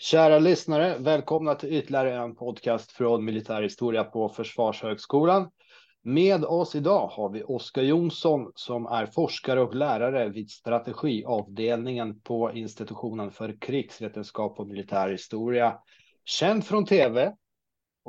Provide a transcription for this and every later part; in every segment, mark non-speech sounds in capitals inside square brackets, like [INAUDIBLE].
Kära lyssnare, välkomna till ytterligare en podcast från militärhistoria på Försvarshögskolan. Med oss idag har vi Oskar Jonsson som är forskare och lärare vid strategiavdelningen på institutionen för krigsvetenskap och militärhistoria. Känd från tv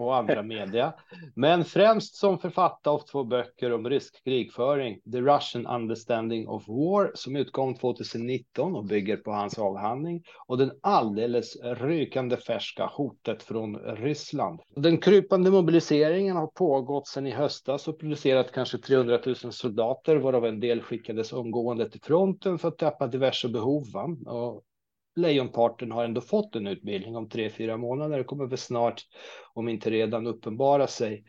och andra media, men främst som författare av två böcker om rysk krigföring, The Russian Understanding of War, som utkom 2019 och bygger på hans avhandling, och den alldeles rykande färska hotet från Ryssland. Den krypande mobiliseringen har pågått sedan i höstas och producerat kanske 300 000 soldater, varav en del skickades omgående till fronten för att täppa diverse behov. Va? Och lejonparten har ändå fått en utbildning om tre, fyra månader. Det kommer väl snart, om inte redan uppenbara sig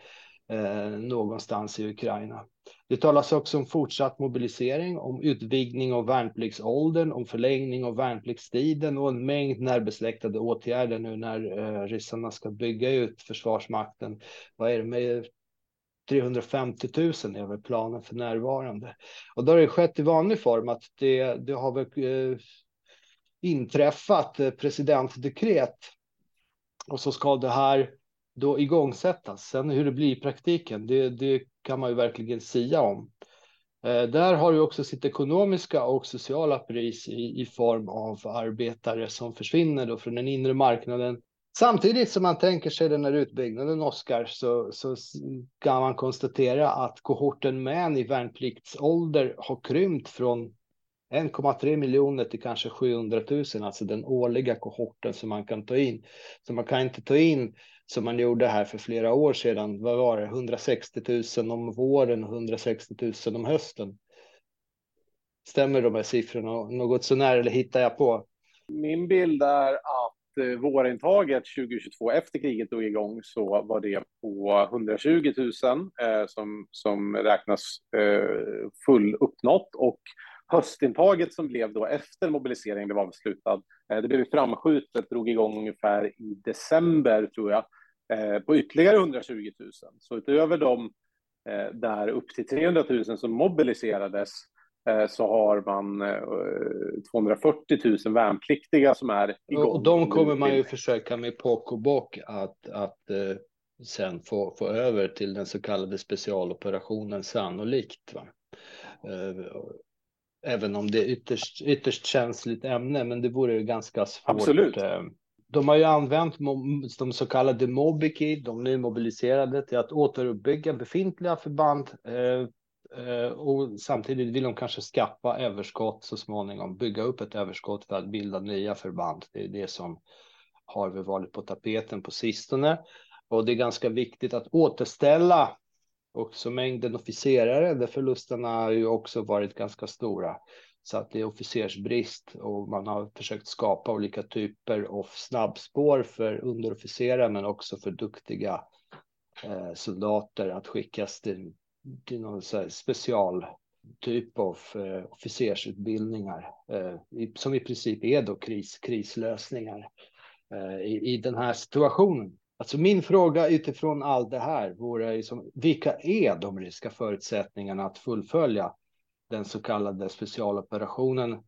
eh, någonstans i Ukraina. Det talas också om fortsatt mobilisering, om utvidgning av värnpliktsåldern, om förlängning av värnpliktstiden och en mängd närbesläktade åtgärder nu när eh, ryssarna ska bygga ut försvarsmakten. Vad är det med 350 000 är väl planen för närvarande. Och då har det skett i vanlig form att det, det har väl eh, inträffat eh, presidentdekret. Och så ska det här då igångsättas. Sen hur det blir i praktiken, det, det kan man ju verkligen sia om. Eh, där har ju också sitt ekonomiska och sociala pris i, i form av arbetare som försvinner då från den inre marknaden. Samtidigt som man tänker sig den här utbyggnaden, Oskar, så, så kan man konstatera att kohorten män i värnpliktsålder har krympt från 1,3 miljoner till kanske 700 000, alltså den årliga kohorten som man kan ta in. Så man kan inte ta in som man gjorde här för flera år sedan. Vad var det? 160 000 om våren och 160 000 om hösten. Stämmer de här siffrorna något sånär eller hittar jag på? Min bild är att eh, vårintaget 2022 efter kriget drog igång så var det på 120 000 eh, som, som räknas eh, full uppnått och höstintaget som blev då efter mobiliseringen blev avslutad, eh, det blev framskjutet, drog igång ungefär i december tror jag, eh, på ytterligare 120 000. Så utöver de eh, där upp till 300 000 som mobiliserades så har man 240 000 värnpliktiga som är igång. Och de kommer man ju försöka med bock att, att sen få, få över till den så kallade specialoperationen sannolikt. Va? Även om det är ytterst, ytterst känsligt ämne, men det vore ganska svårt. Absolut. Eh, de har ju använt de så kallade Mobiki, de nu mobiliserade, till att återuppbygga befintliga förband. Eh, eh, och samtidigt vill de kanske skaffa överskott så småningom, bygga upp ett överskott för att bilda nya förband. Det är det som har varit på tapeten på sistone. Och det är ganska viktigt att återställa också mängden officerare där förlusterna har ju också varit ganska stora. Så att det är officersbrist och man har försökt skapa olika typer av snabbspår för underofficerare men också för duktiga eh, soldater att skickas till, till någon så special typ av eh, officersutbildningar eh, som i princip är då kris, krislösningar eh, i, i den här situationen. Alltså min fråga utifrån allt det här vore liksom, vilka är de ryska förutsättningarna att fullfölja den så kallade specialoperationen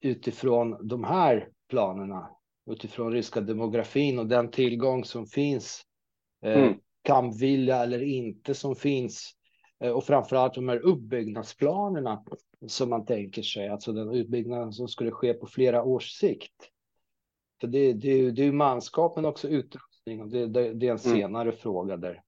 utifrån de här planerna, utifrån ryska demografin och den tillgång som finns, eh, mm. kampvilja eller inte som finns eh, och framförallt de här uppbyggnadsplanerna som man tänker sig, alltså den utbyggnaden som skulle ske på flera års sikt. För det, det, det är ju manskap men också utrustning och det, det, det är en mm. senare mm. fråga där.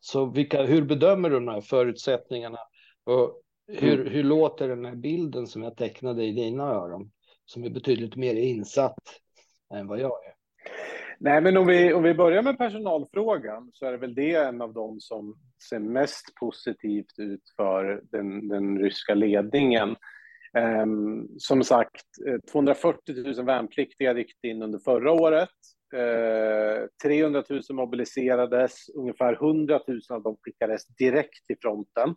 Så vilka, hur bedömer du de här förutsättningarna? Och hur, mm. hur låter den här bilden som jag tecknade i dina öron? Som är betydligt mer insatt än vad jag är. Nej, men om vi, om vi börjar med personalfrågan så är det väl det en av dem som ser mest positivt ut för den, den ryska ledningen. Ehm, som sagt, eh, 240 000 värnpliktiga gick in under förra året. Eh, 300 000 mobiliserades, ungefär 100 000 av dem skickades direkt till fronten,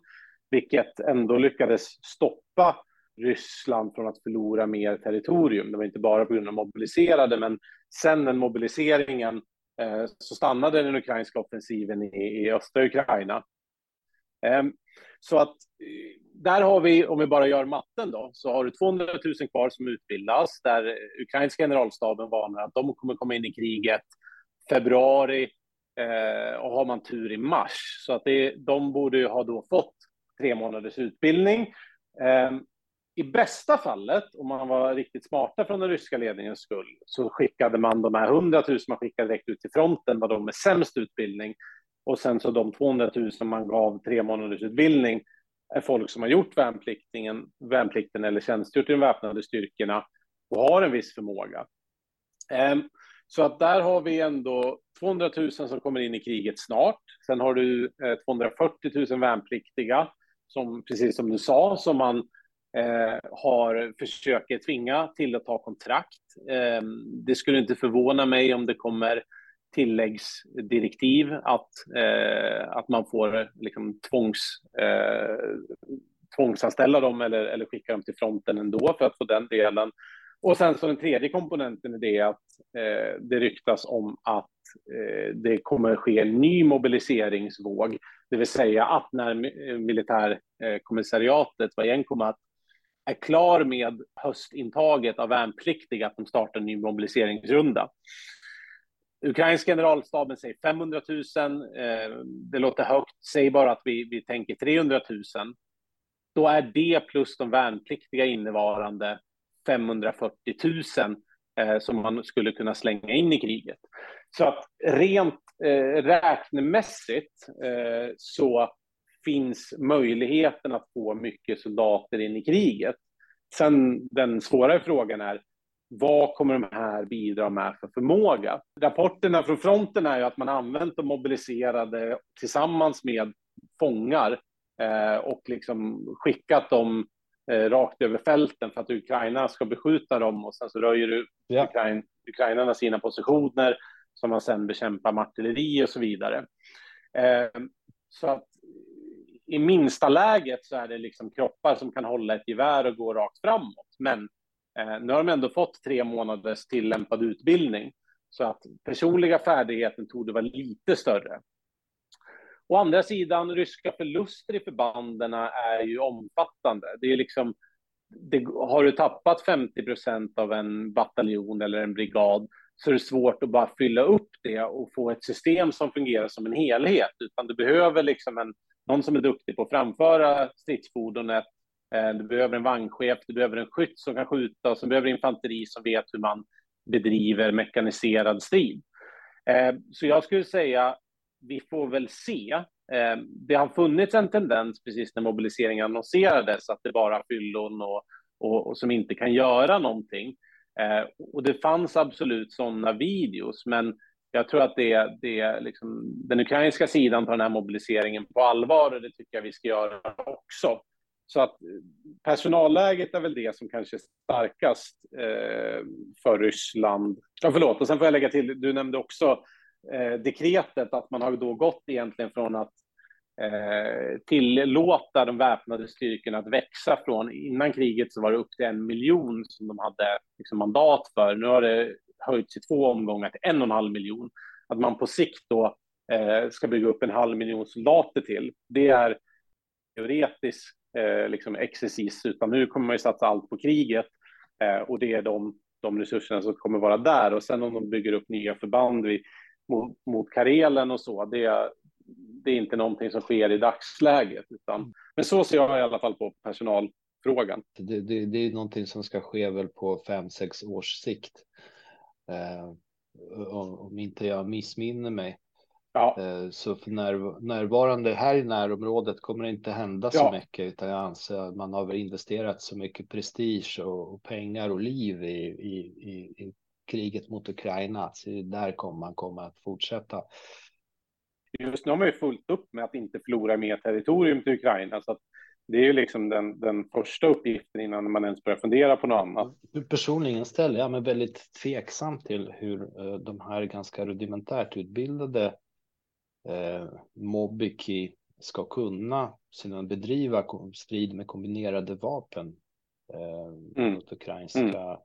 vilket ändå lyckades stoppa Ryssland från att förlora mer territorium. Det var inte bara på grund av mobiliserade, men sen den mobiliseringen eh, så stannade den ukrainska offensiven i, i östra Ukraina. Ehm, så att eh, där har vi, om vi bara gör matten då, så har du 200 000 kvar som utbildas, där ukrainska generalstaben varnar att de kommer komma in i kriget februari eh, och har man tur i mars. Så att det, de borde ju ha då fått tre månaders utbildning. Eh, I bästa fallet, om man var riktigt smarta från den ryska ledningens skull, så skickade man de här 100 000 man skickade direkt ut till fronten, var de med sämst utbildning. Och sen så de 200 000 man gav tre månaders utbildning är folk som har gjort värnplikten, värnplikten eller tjänstgjort i de väpnade styrkorna och har en viss förmåga. Ehm, så att där har vi ändå 200 000 som kommer in i kriget snart. Sen har du eh, 240 000 värnpliktiga, som precis som du sa, som man eh, har försöker tvinga till att ta kontrakt. Eh, det skulle inte förvåna mig om det kommer tilläggsdirektiv att, eh, att man får liksom, tvångs, eh, tvångsanställa dem eller, eller skicka dem till fronten ändå för att få den delen. Och sen så den tredje komponenten är det att eh, det ryktas om att eh, det kommer ske en ny mobiliseringsvåg, det vill säga att när eh, militärkommissariatet, eh, vad igen kommer att är klar med höstintaget av värnpliktiga, att de startar en ny mobiliseringsrunda. Ukrainska generalstaben säger 500 eh, 000. Det låter högt. Säg bara att vi, vi tänker 300 000. Då är det plus de värnpliktiga innevarande 540 000 eh, som man skulle kunna slänga in i kriget. Så att rent eh, räknemässigt eh, så finns möjligheten att få mycket soldater in i kriget. Sen den svårare frågan är vad kommer de här bidra med för förmåga? Rapporterna från fronten är ju att man använt de mobiliserade tillsammans med fångar eh, och liksom skickat dem eh, rakt över fälten för att Ukraina ska beskjuta dem och sen så röjer ja. Ukraina, ukrainarna sina positioner som man sen bekämpar med artilleri och så vidare. Eh, så att i minsta läget så är det liksom kroppar som kan hålla ett gevär och gå rakt framåt. Men Eh, nu har de ändå fått tre månaders tillämpad utbildning så att personliga färdigheten tog vara lite större. Å andra sidan, ryska förluster i förbanden är ju omfattande. Det är liksom, det, har du tappat 50 procent av en bataljon eller en brigad så är det svårt att bara fylla upp det och få ett system som fungerar som en helhet, utan du behöver liksom en, någon som är duktig på att framföra stridsfordonet, Eh, du behöver en vagnchef, du behöver en skytt som kan skjuta och så behöver infanteri som vet hur man bedriver mekaniserad strid. Eh, så jag skulle säga vi får väl se. Eh, det har funnits en tendens precis när mobiliseringen annonserades att det bara är fyllon och, och, och, som inte kan göra någonting. Och det fanns absolut sådana videos, men jag tror att det, det liksom, den ukrainska sidan tar den här mobiliseringen på allvar och det tycker jag vi ska göra också. Så att eh, personalläget är väl det som kanske är starkast eh, för Ryssland. Ja, förlåt, och sen får jag lägga till, du nämnde också eh, dekretet att man har då gått egentligen från att eh, tillåta de väpnade styrkorna att växa från innan kriget så var det upp till en miljon som de hade liksom, mandat för. Nu har det höjts i två omgångar till en och en halv miljon. Att man på sikt då eh, ska bygga upp en halv miljon soldater till. Det är teoretisk eh, liksom exercis, utan nu kommer man ju satsa allt på kriget eh, och det är de, de resurserna som kommer vara där. Och sen om de bygger upp nya förband vid mot, mot Karelen och så, det, det är inte någonting som sker i dagsläget. Utan, men så ser jag i alla fall på personalfrågan. Det, det, det är någonting som ska ske väl på fem, sex års sikt. Eh, om inte jag missminner mig. Ja. Eh, så för när, närvarande här i närområdet kommer det inte hända så ja. mycket, utan jag anser att man har investerat så mycket prestige och, och pengar och liv i, i, i, i kriget mot Ukraina. Så där kommer man komma att fortsätta. Just nu har man ju fullt upp med att inte förlora mer territorium till Ukraina. Så det är ju liksom den, den första uppgiften innan man ens börjar fundera på något annat. Personligen ställer jag mig väldigt tveksam till hur uh, de här ganska rudimentärt utbildade uh, Mobiki ska kunna sedan bedriva strid med kombinerade vapen uh, mm. mot ukrainska mm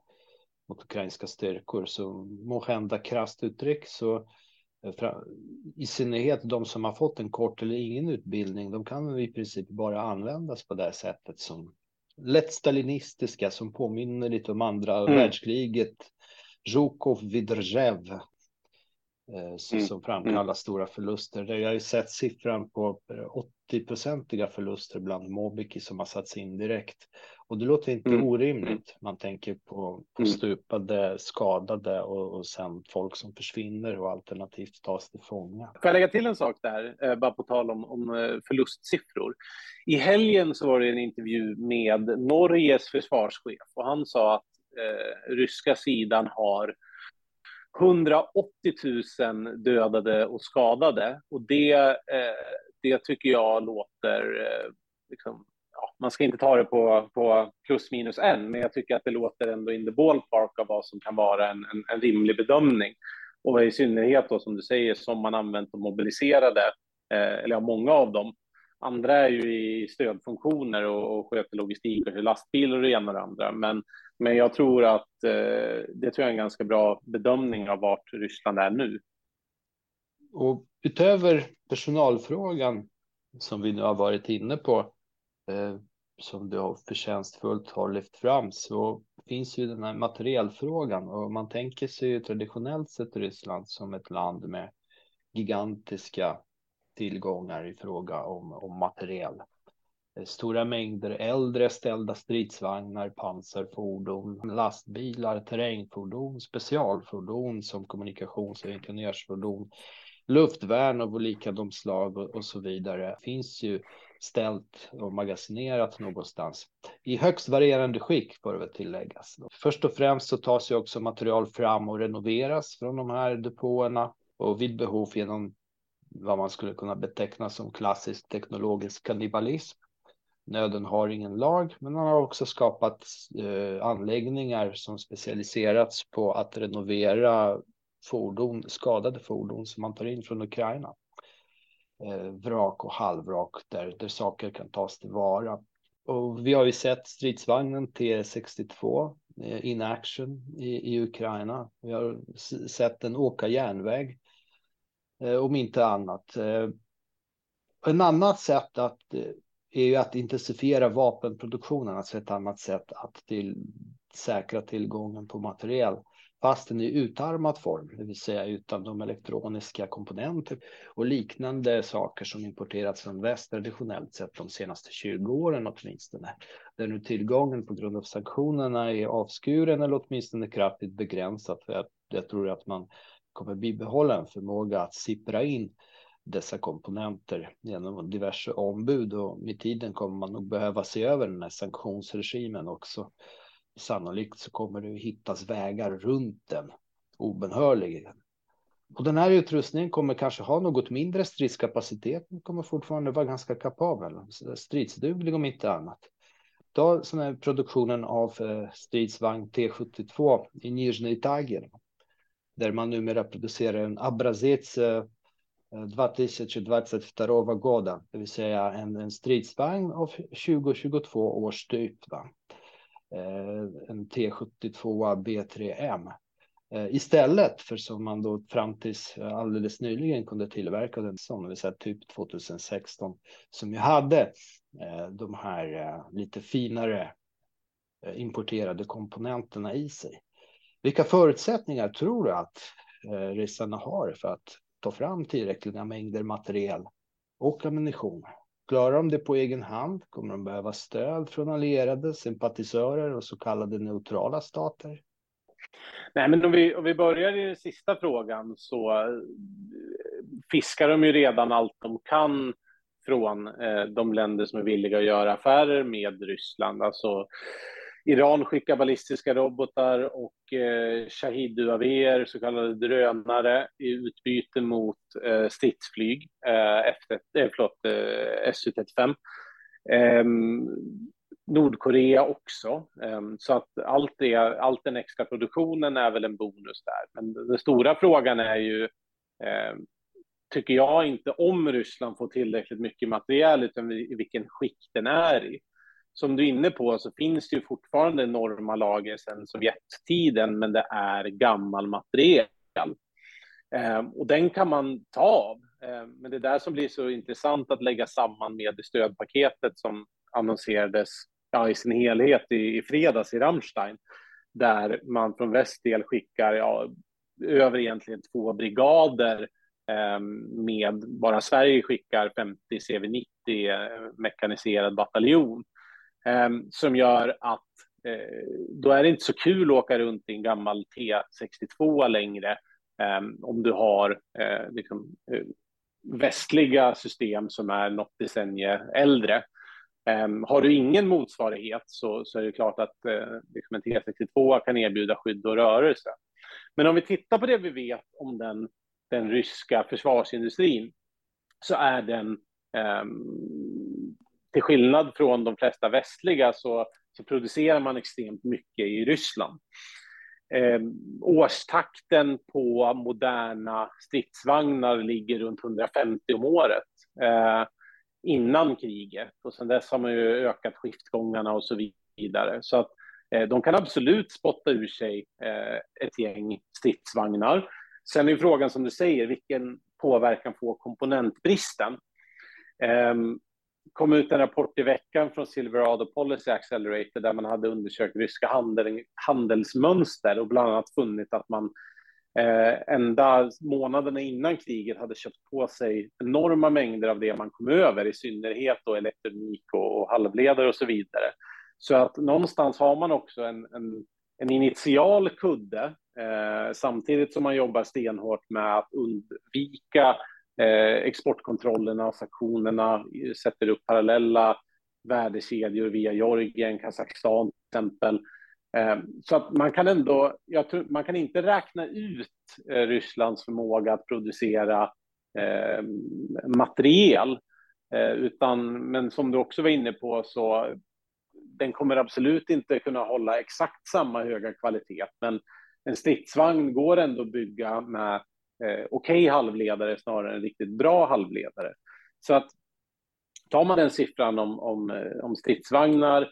mot ukrainska styrkor. Så må hända krasst uttryck så I synnerhet de som har fått en kort eller ingen utbildning, de kan i princip bara användas på det sättet som lätt stalinistiska som påminner lite om andra mm. världskriget. Zjukov Vidrzev eh, som mm. framkallar mm. stora förluster. Jag har ju sett siffran på 80-procentiga förluster bland Mobiki som har satts in direkt. Och det låter inte mm. orimligt. Man tänker på, på mm. stupade, skadade och, och sen folk som försvinner och alternativt tas till fånga. Får jag lägga till en sak där, eh, bara på tal om, om eh, förlustsiffror. I helgen så var det en intervju med Norges försvarschef och han sa att eh, ryska sidan har 180 000 dödade och skadade och det, eh, det tycker jag låter eh, liksom, man ska inte ta det på, på plus minus en, men jag tycker att det låter ändå in the ballpark av vad som kan vara en, en, en rimlig bedömning. Och i synnerhet då som du säger, som man använt och mobiliserade, eh, eller ja, många av dem. Andra är ju i stödfunktioner och, och sköter logistik och lastbilar och det ena och det andra. Men, men jag tror att eh, det tror jag är en ganska bra bedömning av vart Ryssland är nu. Och utöver personalfrågan som vi nu har varit inne på eh, som du har förtjänstfullt har lyft fram så finns ju den här materielfrågan och man tänker sig ju traditionellt sett Ryssland som ett land med gigantiska tillgångar i fråga om, om materiel. Eh, stora mängder äldre ställda stridsvagnar, pansarfordon, lastbilar, terrängfordon, specialfordon som kommunikations och ingenjörsfordon, luftvärn av olika de slag och, och så vidare. finns ju ställt och magasinerat någonstans i högst varierande skick får det väl tilläggas. Först och främst så tas ju också material fram och renoveras från de här depåerna och vid behov genom vad man skulle kunna beteckna som klassisk teknologisk kannibalism. Nöden har ingen lag, men man har också skapat eh, anläggningar som specialiserats på att renovera fordon, skadade fordon som man tar in från Ukraina eh, vrak och halvvrak där, där saker kan tas tillvara. Och vi har ju sett stridsvagnen T62 eh, in action i, i Ukraina. Vi har sett den åka järnväg, eh, Eh, om inte annat. Eh, en annat sätt att eh, är ju att intensifiera vapenproduktionen, alltså ett annat sätt att till, säkra tillgången på materiel den i utarmad form, det vill säga utan de elektroniska komponenter och liknande saker som importerats från väst traditionellt sett de senaste 20 åren åtminstone. Där nu tillgången på grund av sanktionerna är avskuren eller åtminstone kraftigt begränsat. För jag, jag tror att man kommer bibehålla en förmåga att sippra in dessa komponenter genom diverse ombud och med tiden kommer man nog behöva se över den här sanktionsregimen också sannolikt så kommer det hittas vägar runt den obenhörligen. Och den här utrustningen kommer kanske ha något mindre stridskapacitet, men kommer fortfarande vara ganska kapabel, stridsduglig om inte annat. Då som är produktionen av eh, stridsvagn T72 i Nizjnij Tagil, där man numera producerar en Abrazets 2022 goda, det vill säga en, en stridsvagn av 2022 års typ. Va? Eh, en T72 B3M. Eh, istället för som man då fram tills eh, alldeles nyligen kunde tillverka den som, det vill säga typ 2016, som ju hade de här lite finare importerade komponenterna i sig. Vilka förutsättningar tror du att eh, ryssarna har för att ta fram tillräckliga mängder materiel och ammunition Klarar de det på egen hand kommer de behöva stöd från allierade, sympatisörer och så kallade neutrala stater. Nej, men om vi, om vi börjar i den sista frågan så eh, fiskar de ju redan allt de kan från eh, de länder som är villiga att göra affärer med Ryssland. Alltså Iran skickar ballistiska robotar och eh, Shahid-UAV, så kallade drönare, i utbyte mot eh, stridsflyg, eh, F eh, förlåt, eh, Su-35. Eh, Nordkorea också. Eh, så att allt, det, allt den extra produktionen är väl en bonus där. Men den stora frågan är ju, eh, tycker jag inte om Ryssland får tillräckligt mycket materiel, utan i vilken skick den är i som du är inne på så finns det ju fortfarande enorma lager sedan Sovjettiden, men det är gammal materiel. Eh, och den kan man ta av. Eh, men det är där som blir så intressant att lägga samman med det stödpaketet som annonserades ja, i sin helhet i, i fredags i Rammstein, där man från väst del skickar ja, över egentligen två brigader eh, med bara Sverige skickar 50 CV90 eh, mekaniserad bataljon eh, Ehm, som gör att eh, då är det inte så kul att åka runt i en gammal T62 längre ehm, om du har eh, liksom, eh, västliga system som är något decennium äldre. Ehm, har du ingen motsvarighet så, så är det klart att eh, liksom en T62 kan erbjuda skydd och rörelse. Men om vi tittar på det vi vet om den, den ryska försvarsindustrin så är den, till skillnad från de flesta västliga, så, så producerar man extremt mycket i Ryssland. Eh, årstakten på moderna stridsvagnar ligger runt 150 om året. eh, innan kriget och sen dess har man ju ökat skiftgångarna och så vidare. Så att eh, de kan absolut spotta ur sig eh, ett gäng stridsvagnar. Sen är frågan som du säger, vilken påverkan får komponentbristen? Ehm, Kom ut en rapport i veckan från Silverado Policy Accelerator där man hade undersökt ryska handel, handelsmönster och bland annat funnit att man eh, ända månaderna innan kriget hade köpt på sig enorma mängder av det man kom över, i synnerhet då elektronik och, och halvledare och så vidare. Så att någonstans har man också en, en, en initial kudde eh, samtidigt som man jobbar stenhårt med att undvika Eh, exportkontrollerna och sanktionerna, sätter upp parallella värdekedjor via Georgien, Kazakstan till exempel. Eh, så att man kan ändå, jag tror, man kan inte räkna ut eh, Rysslands förmåga att producera eh, materiel, eh, utan, men som du också var inne på så den kommer absolut inte kunna hålla exakt samma höga kvalitet, men en stridsvagn går ändå att bygga med eh, okej okay halvledare snarare än riktigt bra halvledare. Så att tar man den siffran om, om, eh, om stridsvagnar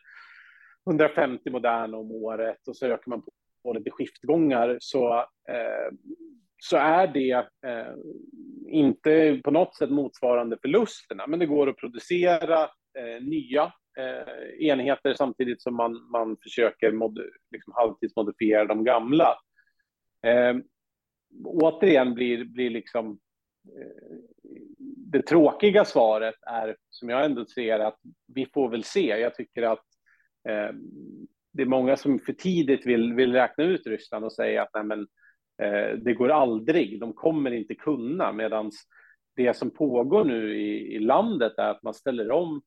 150 moderna om året och så ökar man på lite skiftgångar så, eh, så är det eh, inte på något sätt motsvarande förlusterna, men det går att producera eh, nya eh, enheter samtidigt som man, man försöker mod, liksom halvtidsmodifiera de gamla. Eh, Återigen blir, blir liksom eh, det tråkiga svaret är, som jag ändå ser, att vi får väl se. Jag tycker att Eh, det är många som för tidigt vill, vill räkna ut Ryssland och säga att nej, men, eh, det går aldrig, de kommer inte kunna, medan det som pågår nu i, i, landet är att man ställer om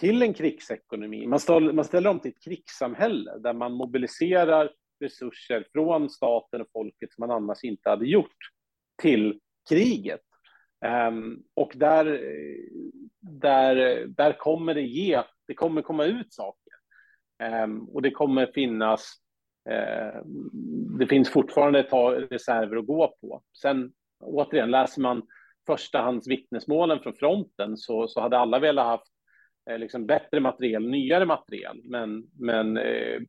till en krigsekonomi. Man ställer, man ställer om till ett krigssamhälle där man mobiliserar resurser från staten och folket som man annars inte hade gjort till kriget. Um, och där, där, där kommer det ge, det kommer komma ut saker. Ehm, och det kommer finnas, ehm, det finns fortfarande ett reserver att gå på. Sen återigen, läser man förstahandsvittnesmålen från fronten så, så hade alla velat haft eh, liksom bättre material, nyare materiel. Men, men eh,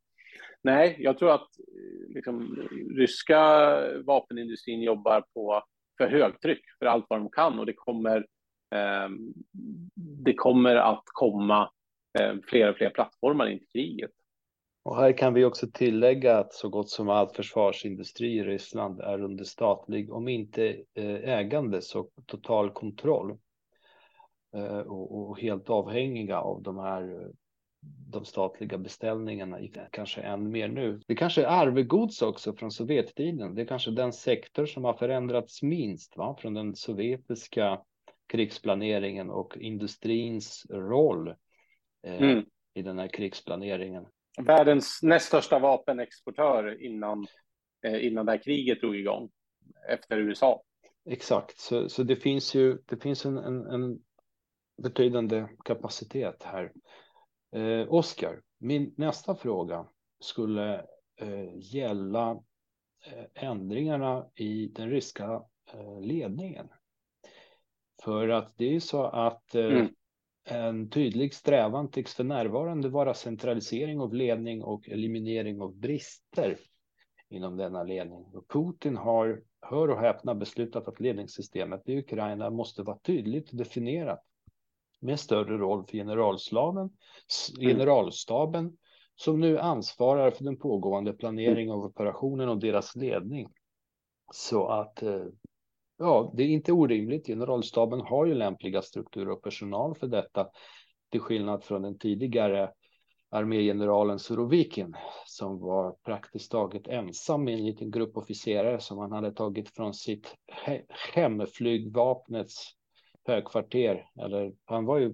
nej, jag tror att eh, liksom, ryska vapenindustrin jobbar på för högtryck för allt vad de kan och det kommer, eh, det kommer att komma Eh, fler och fler plattformar in till kriget. Och här kan vi också tillägga att så gott som all försvarsindustri i Ryssland är under statlig, om inte eh, ägande, så total kontroll. Eh, och helt avhängiga av de här de statliga beställningarna, kanske än mer nu. Det kanske är arvegods också från Sovjettiden. Det är kanske den sektor som har förändrats minst va? från den sovjetiska krigsplaneringen och industrins roll Eh, mm. i den här krigsplaneringen. Världens näst största vapenexportör innan, eh, innan det här kriget drog igång efter USA. Exakt, så, så det finns ju det finns en, en, en betydande kapacitet här. Eh, Oskar, min nästa fråga skulle eh, gälla eh, ändringarna i den ryska eh, ledningen. För att det är så att eh, mm. En tydlig strävan tycks för närvarande vara centralisering av ledning och eliminering av brister inom denna ledning. Och Putin har, hör och häpna, beslutat att ledningssystemet i Ukraina måste vara tydligt definierat med större roll för generalstaben, mm. generalstaben som nu ansvarar för den pågående planering av operationen och deras ledning. Så att eh, ja, det är inte orimligt. Generalstaben har ju lämpliga strukturer och personal för detta, till skillnad från den tidigare armégeneralen Surovikin som var praktiskt taget ensam med en liten grupp officerare som han hade tagit från sitt he hemflygvapnets högkvarter. Eller han var ju,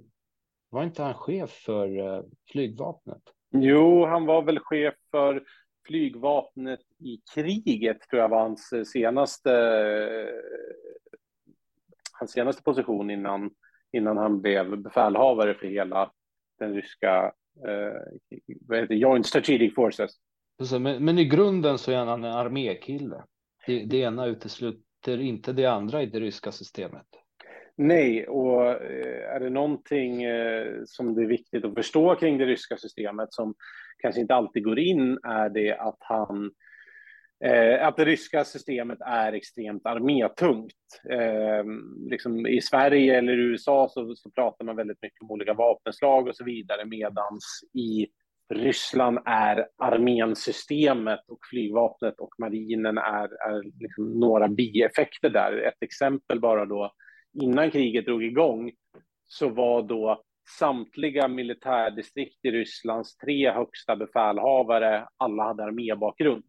var inte han chef för uh, flygvapnet? Jo, han var väl chef för flygvapnet i kriget, tror jag var hans senaste, hans senaste position innan, innan han blev befälhavare för hela den ryska eh, vad heter Joint Strategic Forces. Men, men, i grunden så är han en armékille. Det, det ena utesluter inte det andra i det ryska systemet. Nej, och eh, är det någonting eh, som det är viktigt att förstå kring det ryska systemet som kanske inte alltid går in är det att han eh, att det ryska systemet är extremt armétungt. Ehm, liksom I Sverige eller USA så, så pratar man väldigt mycket om olika vapenslag och så vidare medans i Ryssland är armén systemet och flygvapnet och marinen är, är liksom några bieffekter där. Ett exempel bara då innan kriget drog igång så var då samtliga militärdistrikt i Rysslands tre högsta befälhavare, alla hade armébakgrund.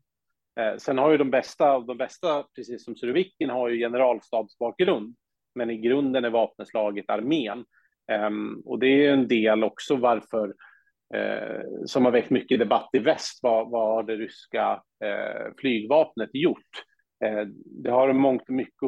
Eh, sen har ju de bästa av de bästa, precis som Surovikin, har ju generalstabsbakgrund. Men i grunden är vapenslaget armén. Eh, och det är ju en del också varför, eh, som har väckt mycket debatt i väst, vad, vad har det ryska eh, flygvapnet gjort? Eh, det har mångt och mycket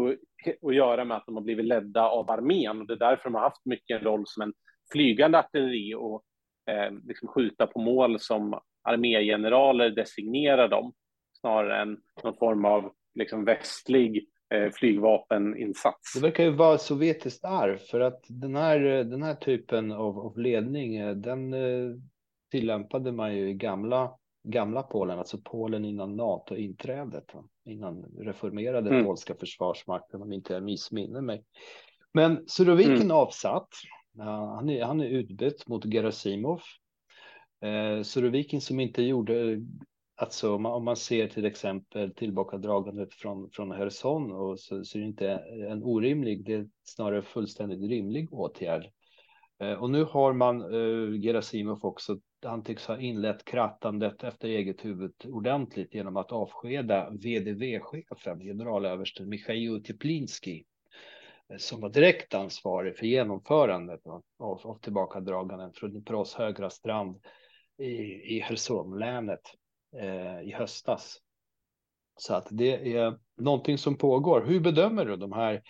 att göra med att de har blivit ledda av armén och det är därför de har haft mycket en roll som en flygande artilleri och eh, liksom skjuta på mål som armégeneraler designerar dem snarare än någon form av liksom västlig eh, flygvapeninsats. Det verkar ju vara sovjetiskt arv för att den här, den här typen av, av ledning, eh, den eh, tillämpade man ju i gamla gamla Polen, alltså Polen innan NATO-inträdet, innan reformerade mm. polska försvarsmakten, om inte jag missminner mig. Men Surovikin mm. avsatt. Han är, han är utbytt mot Gerasimov. Eh, Surovikin som inte gjorde, alltså om man, om man ser till exempel tillbakadragandet från, från Herson och så, så är det inte en orimlig, det är snarare fullständigt rimlig åtgärd. Eh, och nu har man eh, Gerasimov också han tycks ha inlett krattandet efter eget huvud ordentligt genom att avskeda VDV-chefen, generalöversten Michail Teplinski, som var direkt ansvarig för genomförandet av, av tillbakadragandet från Dnipros högra strand i, i Hersonlänet eh, i höstas. Så att det är någonting som pågår. Hur bedömer du de här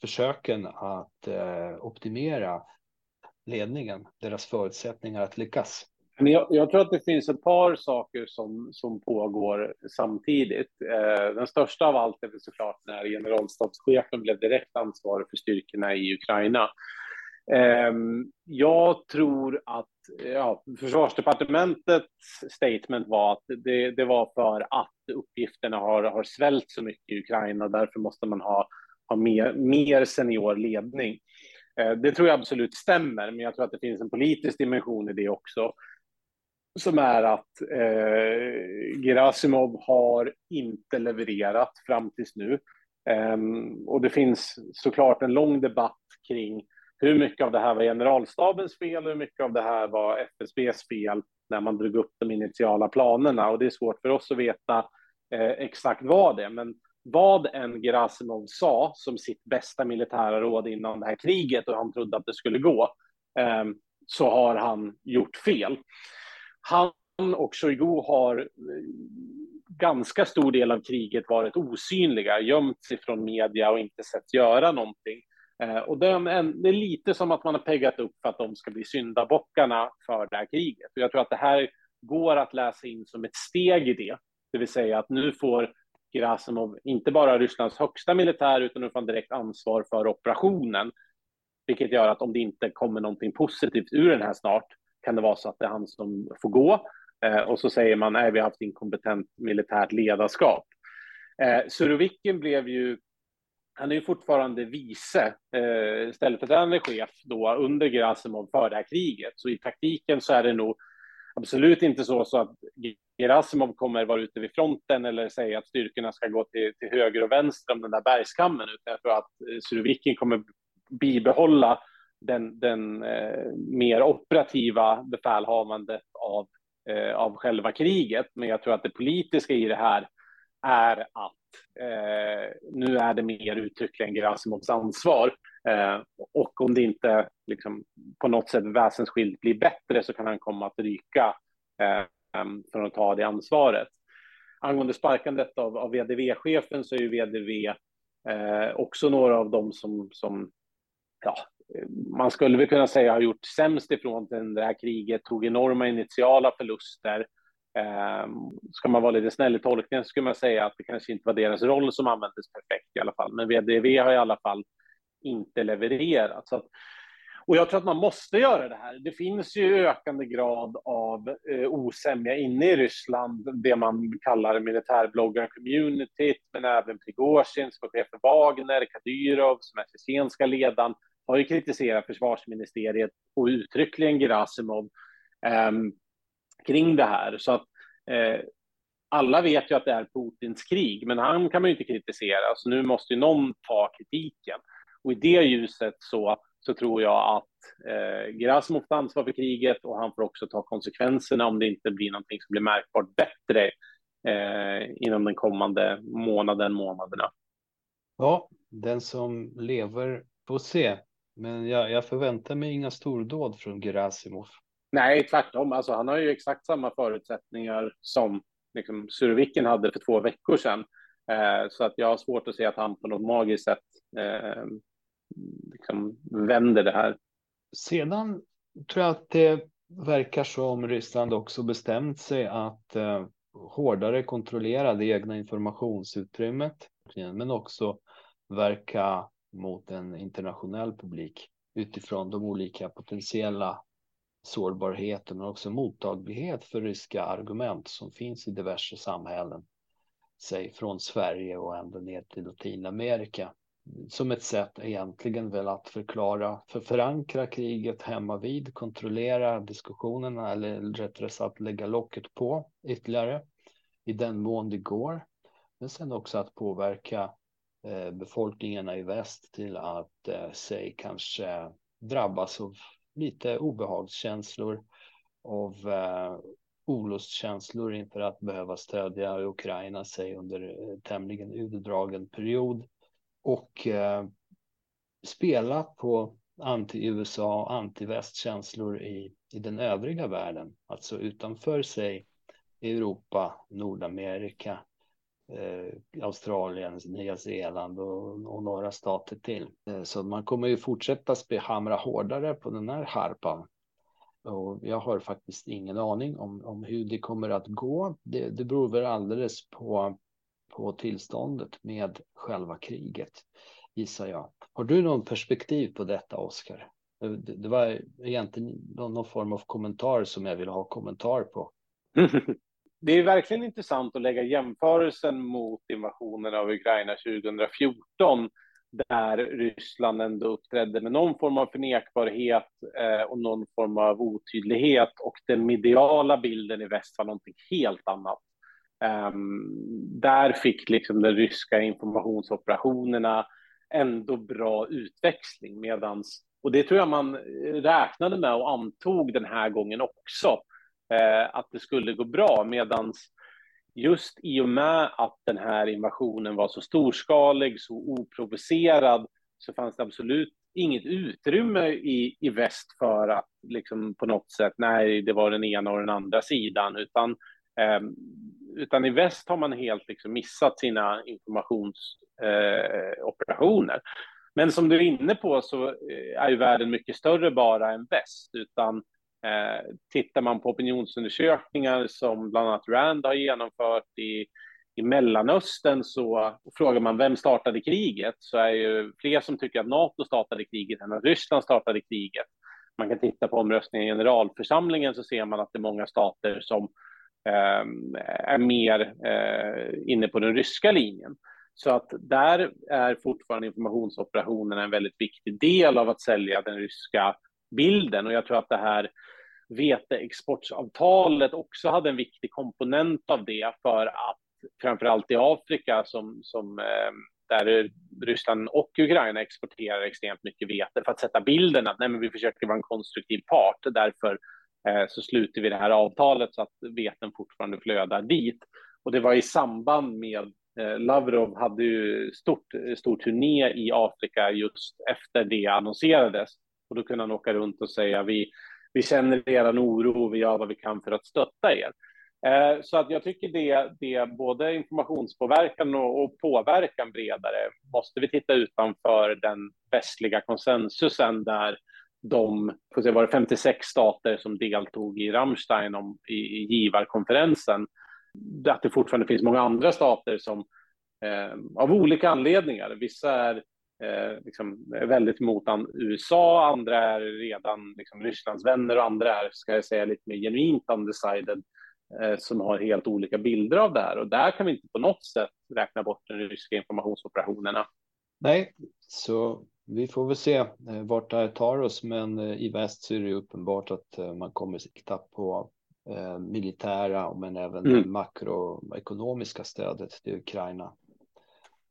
försöken att eh, optimera ledningen, deras förutsättningar att lyckas? Men jag, jag, tror att det finns ett par saker som, som pågår samtidigt. Eh, den största av allt är väl såklart när generalstabschefen blev direkt ansvarig för styrkorna i Ukraina. Eh, jag tror att ja, försvarsdepartementets statement var att det, det, var för att uppgifterna har, har svällt så mycket i Ukraina. Därför måste man ha, ha mer, mer senior ledning. Eh, det tror jag absolut stämmer, men jag tror att det finns en politisk dimension i det också som är att eh, Gerasimov har inte levererat fram tills nu. Eh, och det finns såklart en lång debatt kring hur mycket av det här var generalstabens fel och hur mycket av det här var FSBs fel när man drog upp de initiala planerna. Och det är svårt för oss att veta eh, exakt vad det är. Men vad en Gerasimov sa som sitt bästa militära råd innan det här kriget och han trodde att det skulle gå, eh, så har han gjort fel. Han och Shoigu har eh, ganska stor del av kriget varit osynliga, gömt sig från media och inte sett göra någonting. Eh, och det är lite som att man har peggat upp för att de ska bli syndabockarna för det här kriget. Och jag tror att det här går att läsa in som ett steg i det, det vill säga att nu får Gerasimov inte bara Rysslands högsta militär utan nu får han direkt ansvar för operationen, vilket gör att om det inte kommer någonting positivt ur den här snart kan det vara så att det är han som får gå. Eh, och så säger man, nej, vi har haft inkompetent militärt ledarskap. Eh, Surovikin blev ju, han är ju fortfarande vice eh, ställföreträdande chef då under Gerasimov för det här kriget. Så i praktiken så är det nog absolut inte så, så att Gerasimov kommer vara ute vid fronten eller säga att styrkorna ska gå till, till höger och vänster om den där bergskammen, utan jag tror att eh, Surovikin kommer bibehålla den, den eh, mer operativa befälhavandet av, eh, av själva kriget. Men jag tror att det politiska i det här är att eh, nu är det mer uttryckligen Gerasimovs ansvar. Eh, och om det inte liksom, på något sätt väsensskilt blir bättre så kan han komma att ryka eh, för att ta det ansvaret. Angående sparkandet av, av VDV-chefen så är ju VDV eh, också några av dem som, som ja, man skulle väl kunna säga har gjort sämst ifrån det här kriget, tog enorma initiala förluster. Eh, ska man vara lite snäll i tolkningen så skulle man säga att det kanske inte var deras roll som användes perfekt i alla fall, men VDV har i alla fall inte levererat. Så att, och jag tror att man måste göra det här. Det finns ju ökande grad av eh, osämja inne i Ryssland, det man kallar militärbloggar-communityt, men även Prigozjin som är chef för Wagner, Kadyrov som är tjetjenska ledaren, har ju kritiserat försvarsministeriet och uttryckligen Gerasimov eh, kring det här. Så att eh, alla vet ju att det är Putins krig, men han kan man ju inte kritisera, så nu måste ju någon ta kritiken. Och i det ljuset så, så tror jag att eh, Gerasimov tar ansvar för kriget och han får också ta konsekvenserna om det inte blir någonting som blir märkbart bättre eh, inom den kommande månaden, månaderna. Ja, den som lever får se. Men jag, jag förväntar mig inga stordåd från Gerasimov. Nej, tvärtom. Alltså, han har ju exakt samma förutsättningar som liksom, Surovikin hade för två veckor sedan. Eh, så att jag har svårt att se att han på något magiskt sätt eh, liksom vänder det här. Sedan tror jag att det verkar som Ryssland också bestämt sig att eh, hårdare kontrollera det egna informationsutrymmet, men också verka mot en internationell publik utifrån de olika potentiella sårbarheter men också mottaglighet för ryska argument som finns i diverse samhällen. Säg från Sverige och ända ner till Latinamerika. Som ett sätt egentligen väl att förklara, för förankra kriget hemma vid, kontrollera diskussionerna eller rättare sagt lägga locket på ytterligare i den mån det går. Men sen också att påverka Eh, befolkningarna i väst till att eh, sig kanske drabbas av lite obehagskänslor, av eh, olustkänslor inför att behöva stödja Ukraina sig under eh, tämligen utdragen period. Och eh, spela på anti-USA och anti-västkänslor i, i den övriga världen, alltså utanför sig Europa, Nordamerika eh, Australien, Nya Zeeland och, och några stater till. Eh, så man kommer ju fortsätta hamra hårdare på den här harpan. Och jag har faktiskt ingen aning om, om hur det kommer att gå. Det, det beror väl alldeles på, på tillståndet med själva kriget, gissar jag. Har du någon perspektiv på detta, Oskar? Det, det var egentligen någon, någon form av kommentar som jag ville ha kommentar på. [LAUGHS] det är verkligen intressant att lägga jämförelsen mot invasionen av Ukraina 2014 där Ryssland ändå uppträdde med någon form av förnekbarhet eh, och någon form av otydlighet och den mediala bilden i väst var någonting helt annat. Um, där fick liksom de ryska informationsoperationerna ändå bra utväxling medans och det tror jag man eh, räknade med och antog den här gången också eh, att det skulle gå bra, medan just i och med att den här invasionen var så storskalig, så oprovocerad, så fanns det absolut inget utrymme i, i väst för att liksom på något sätt, nej, det var den ena och den andra sidan, utan, eh, utan i väst har man helt liksom missat sina informationsoperationer. Eh, Men som du är inne på så eh, är ju världen mycket större bara än väst, utan Eh, tittar man på opinionsundersökningar som bland annat Rand har genomfört i, i Mellanöstern så frågar man vem startade kriget så är ju fler som tycker att NATO startade kriget än att Ryssland startade kriget. Man kan titta på omröstningen i generalförsamlingen så ser man att det är många stater som ehm, är mer eh, inne på den ryska linjen. Så att där är fortfarande informationsoperationerna en väldigt viktig del av att sälja den ryska bilden. Och jag tror att det här veteexportsavtalet också hade en viktig komponent av det för att framför allt i Afrika som, som eh, där Ryssland och Ukraina exporterar extremt mycket vete för att sätta bilden att nej, men vi försöker vara en konstruktiv part. Därför eh, så sluter vi det här avtalet så att veten fortfarande flödar dit. Och det var i samband med eh, Lavrov hade ju stort, stor turné i Afrika just efter det annonserades. Och då kunde han åka runt och säga vi, vi känner er oro, vi gör vad vi kan för att stötta er. Eh, så att jag tycker det, det både informationspåverkan och, och påverkan bredare måste vi titta utanför den västliga konsensusen där de, får se, var det 56 stater som deltog i Rammstein om, i, i givarkonferensen. Att det fortfarande finns många andra stater som eh, av olika anledningar, vissa är liksom, väldigt mot USA, andra är redan liksom, Rysslands vänner och andra är, ska jag säga, lite mer genuint undecided Eh, som har helt olika bilder av det här och där kan vi inte på något sätt räkna bort de ryska informationsoperationerna. Nej, så vi får väl se eh, vart det här tar oss, men eh, i väst så är det uppenbart att man kommer sikta på militära men även mm. makroekonomiska stödet till Ukraina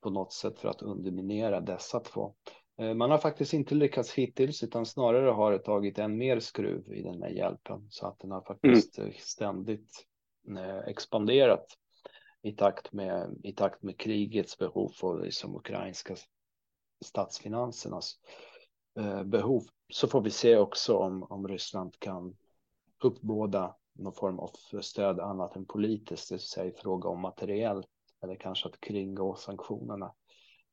på något sätt för att underminera dessa två. Man har faktiskt inte lyckats hittills utan snarare har det tagit en mer skruv i den här hjälpen så att den har faktiskt mm. ständigt Eh, expanderat i takt med, i takt med krigets behov och liksom ukrainska statsfinansernas eh, behov. Så får vi se också om, om Ryssland kan uppbåda någon form av stöd annat än politiskt, det vill säga i fråga om materiell eller kanske att kringgå sanktionerna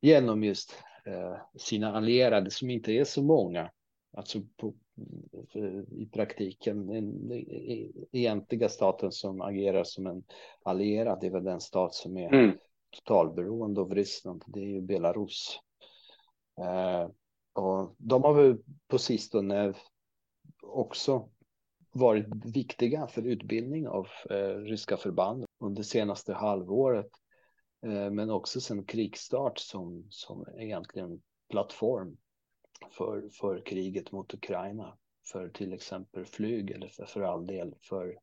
genom just eh, sina allierade som inte är så många. Alltså på, i praktiken den egentliga staten som agerar som en allierad är väl den stat som är mm. totalberoende av Ryssland. Det är ju Belarus. Eh, och de har väl på sistone också varit viktiga för utbildning av eh, ryska förband under senaste halvåret. Eh, men också sedan krigsstart som, som egentligen plattform för, för kriget mot Ukraina. För till exempel flyg eller för, för all del för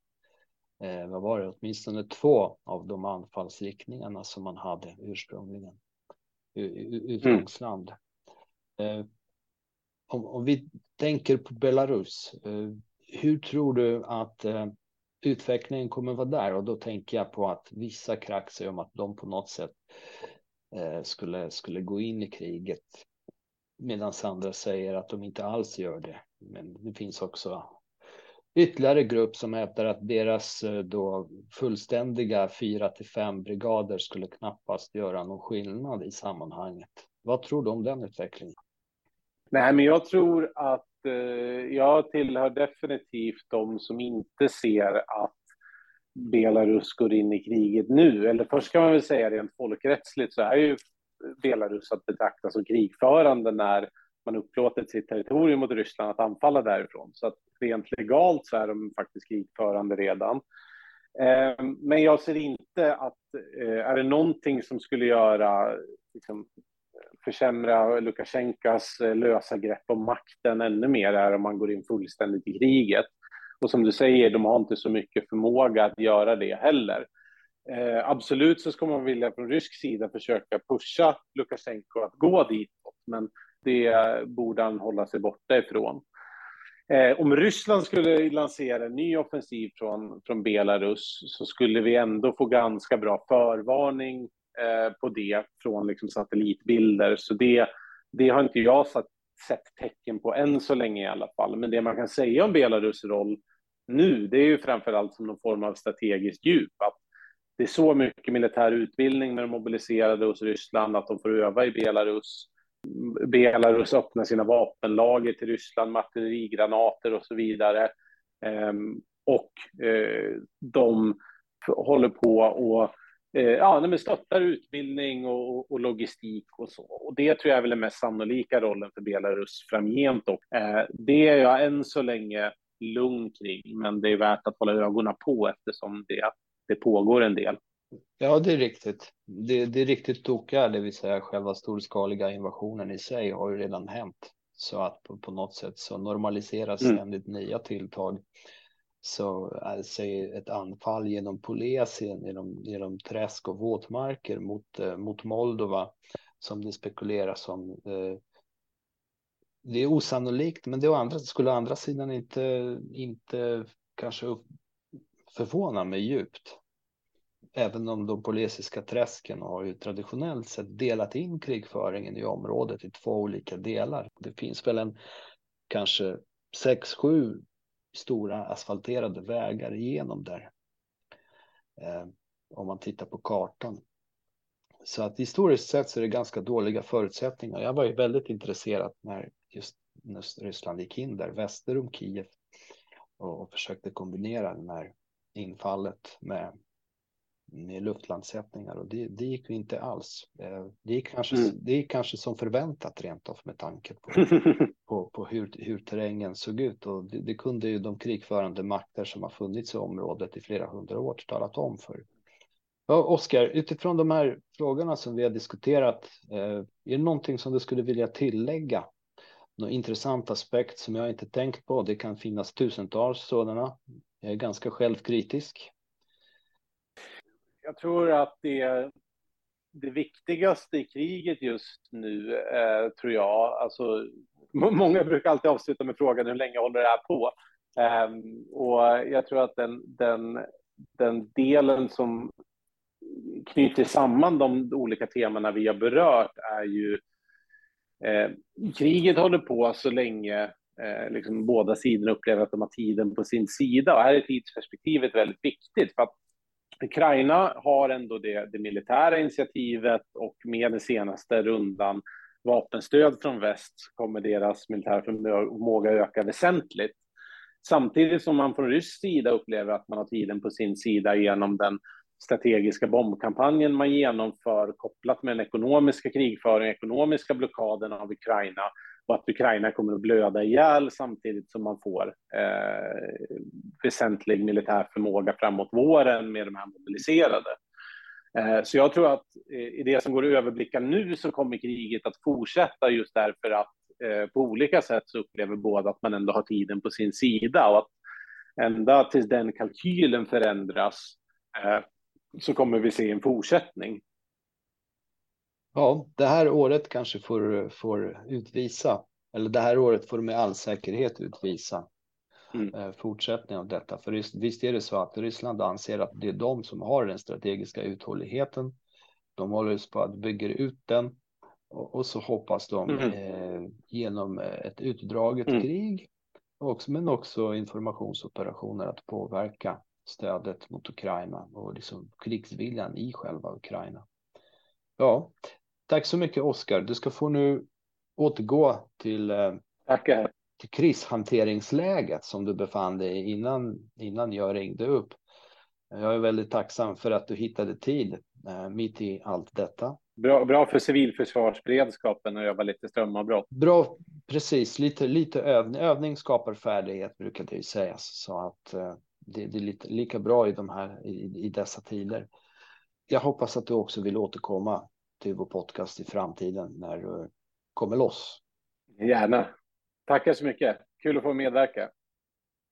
eh, vad var det, åtminstone två av de anfallsriktningarna som man hade ursprungligen. Utgångsland. Mm. Eh, om, om, vi tänker på Belarus, eh, hur tror du att utvecklingen kommer vara där? Och då tänker jag på att vissa kraxar om att de på något sätt eh, skulle, skulle gå in i kriget medan andra säger att de inte alls gör det. Men det finns också ytterligare grupp som hävdar att deras eh, då fullständiga fyra till fem brigader skulle knappast göra någon skillnad i sammanhanget. Vad tror du om den utvecklingen? Nej, men jag tror att Eh, jag tillhör definitivt de som inte ser att Belarus går in i kriget nu. Eller först kan man väl säga rent folkrättsligt så är ju Belarus att betrakta som krigförande när man upplåtit sitt territorium mot Ryssland att anfalla därifrån. Så att rent legalt så är de faktiskt krigförande redan. Eh, men jag ser inte att eh, är det någonting som skulle göra liksom, försämra Lukasjenkos eh, lösa grepp om makten ännu mer är om man går in fullständigt i kriget. Och som du säger, de har inte så mycket förmåga att göra det heller. Eh, absolut så ska man vilja från rysk sida försöka pusha Lukasjenko att gå ditåt, men det borde han hålla sig borta ifrån. Eh, om Ryssland skulle lansera en ny offensiv från, från Belarus så skulle vi ändå få ganska bra förvarning Eh, på det från liksom, satellitbilder. Så det, det har inte jag satt, sett tecken på än så länge i alla fall. Men det man kan säga om Belarus roll nu, det är ju framför allt som någon form av strategiskt djup. Att det är så mycket militär utbildning med de mobiliserade hos Ryssland att de får öva i Belarus. Belarus öppnar sina vapenlager till Ryssland med artillerigranater och så vidare. Ehm, och eh, de håller på att ja, men stöttar utbildning och, och, logistik och så. Och det tror jag är väl den mest sannolika rollen för Belarus framgent. Och, eh, det är jag än så länge lugn kring, men det är värt att hålla ögonen på eftersom det det pågår en del. Ja, det är riktigt. Det, det är riktigt tokiga, det vill säga själva storskaliga invasionen i sig har ju redan hänt. Så att på, på något sätt så normaliseras mm. ständigt nya tilltag. Så alltså, eh, ett anfall genom Polesien, genom, genom träsk och våtmarker mot, eh, mot Moldova som det spekuleras om. Eh. Det är osannolikt, men det andra, skulle å andra sidan inte, inte kanske förvåna mig djupt. Även om de polesiska träsken har ju traditionellt sett delat in krigföringen i området i två olika delar. Det finns väl en kanske sex, sju stora asfalterade vägar igenom där. Eh, om man tittar på kartan. Så att historiskt sett så är det ganska dåliga förutsättningar. Jag var ju väldigt intresserad när just när Ryssland gick in där väster om Kiev och, och försökte kombinera den här infallet med, med luftlandsättningar och det, det gick ju inte alls. Eh, det gick, kanske, mm. det gick kanske som förväntat rent av med tanke på, [LAUGHS] på, på hur, hur terrängen såg ut och det, det, kunde ju de krigförande makter som har funnits i området i flera hundra år talat om för Ja, Oskar, utifrån de här frågorna som vi har diskuterat, eh, är det någonting som du skulle vilja tillägga? Någon intressant aspekt som jag inte tänkt på? Det kan finnas tusentals sådana. Jag är ganska självkritisk. Jag tror att det, det viktigaste i kriget just nu, eh, tror jag, alltså många brukar alltid avsluta med frågan hur länge håller det här på? Um, och jag tror att den, den, den delen som knyter samman de olika temana vi har berört är ju eh, kriget håller på så länge eh, liksom båda sidorna upplever att de har tiden på sin sida. Och här är tidsperspektivet väldigt viktigt för att Ukraina har ändå det, det militära initiativet och med den senaste rundan vapenstöd från väst kommer deras militära förmåga öka väsentligt. Samtidigt som man från rysk sida upplever att man har tiden på sin sida genom den strategiska bombkampanjen man genomför kopplat med den ekonomiska krigföringen, ekonomiska blockaden av Ukraina och att Ukraina kommer att blöda ihjäl samtidigt som man får eh, väsentlig militär förmåga framåt våren med de här mobiliserade. Eh, så jag tror att eh, i det som går att överblicka nu så kommer kriget att fortsätta just därför att eh, på olika sätt så upplever båda att man ändå har tiden på sin sida och att ända tills den kalkylen förändras så kommer vi se en fortsättning. Ja, det här året kanske får, får utvisa, eller det här året får med all säkerhet utvisa mm. Eh, fortsättning av detta. För visst är det så att Ryssland anser att det är de som har den strategiska uthålligheten. De håller på att bygga ut den och, och så hoppas de mm. eh, genom ett utdraget mm. krig, också, men också informationsoperationer att påverka stödet mot Ukraina och liksom krigsviljan i själva Ukraina. Ja, tack så mycket Oskar. Du ska få nu återgå till, eh, Tackar. Krishanteringsläget som du befann dig i innan, innan jag ringde upp. Jag är väldigt tacksam för att du hittade tid eh, mitt i allt detta. Bra, bra för civilförsvarsberedskapen att jobba lite strömavbrott. Bra, precis. Lite, lite övning, övning skapar färdighet brukar det ju sägas. Så att eh, det, det, är lite, lika bra i, de här, i, i dessa tider. Jag hoppas att du också vill återkomma till vår podcast i framtiden när du kommer loss. Gärna. Tackar så mycket. Kul att få medverka.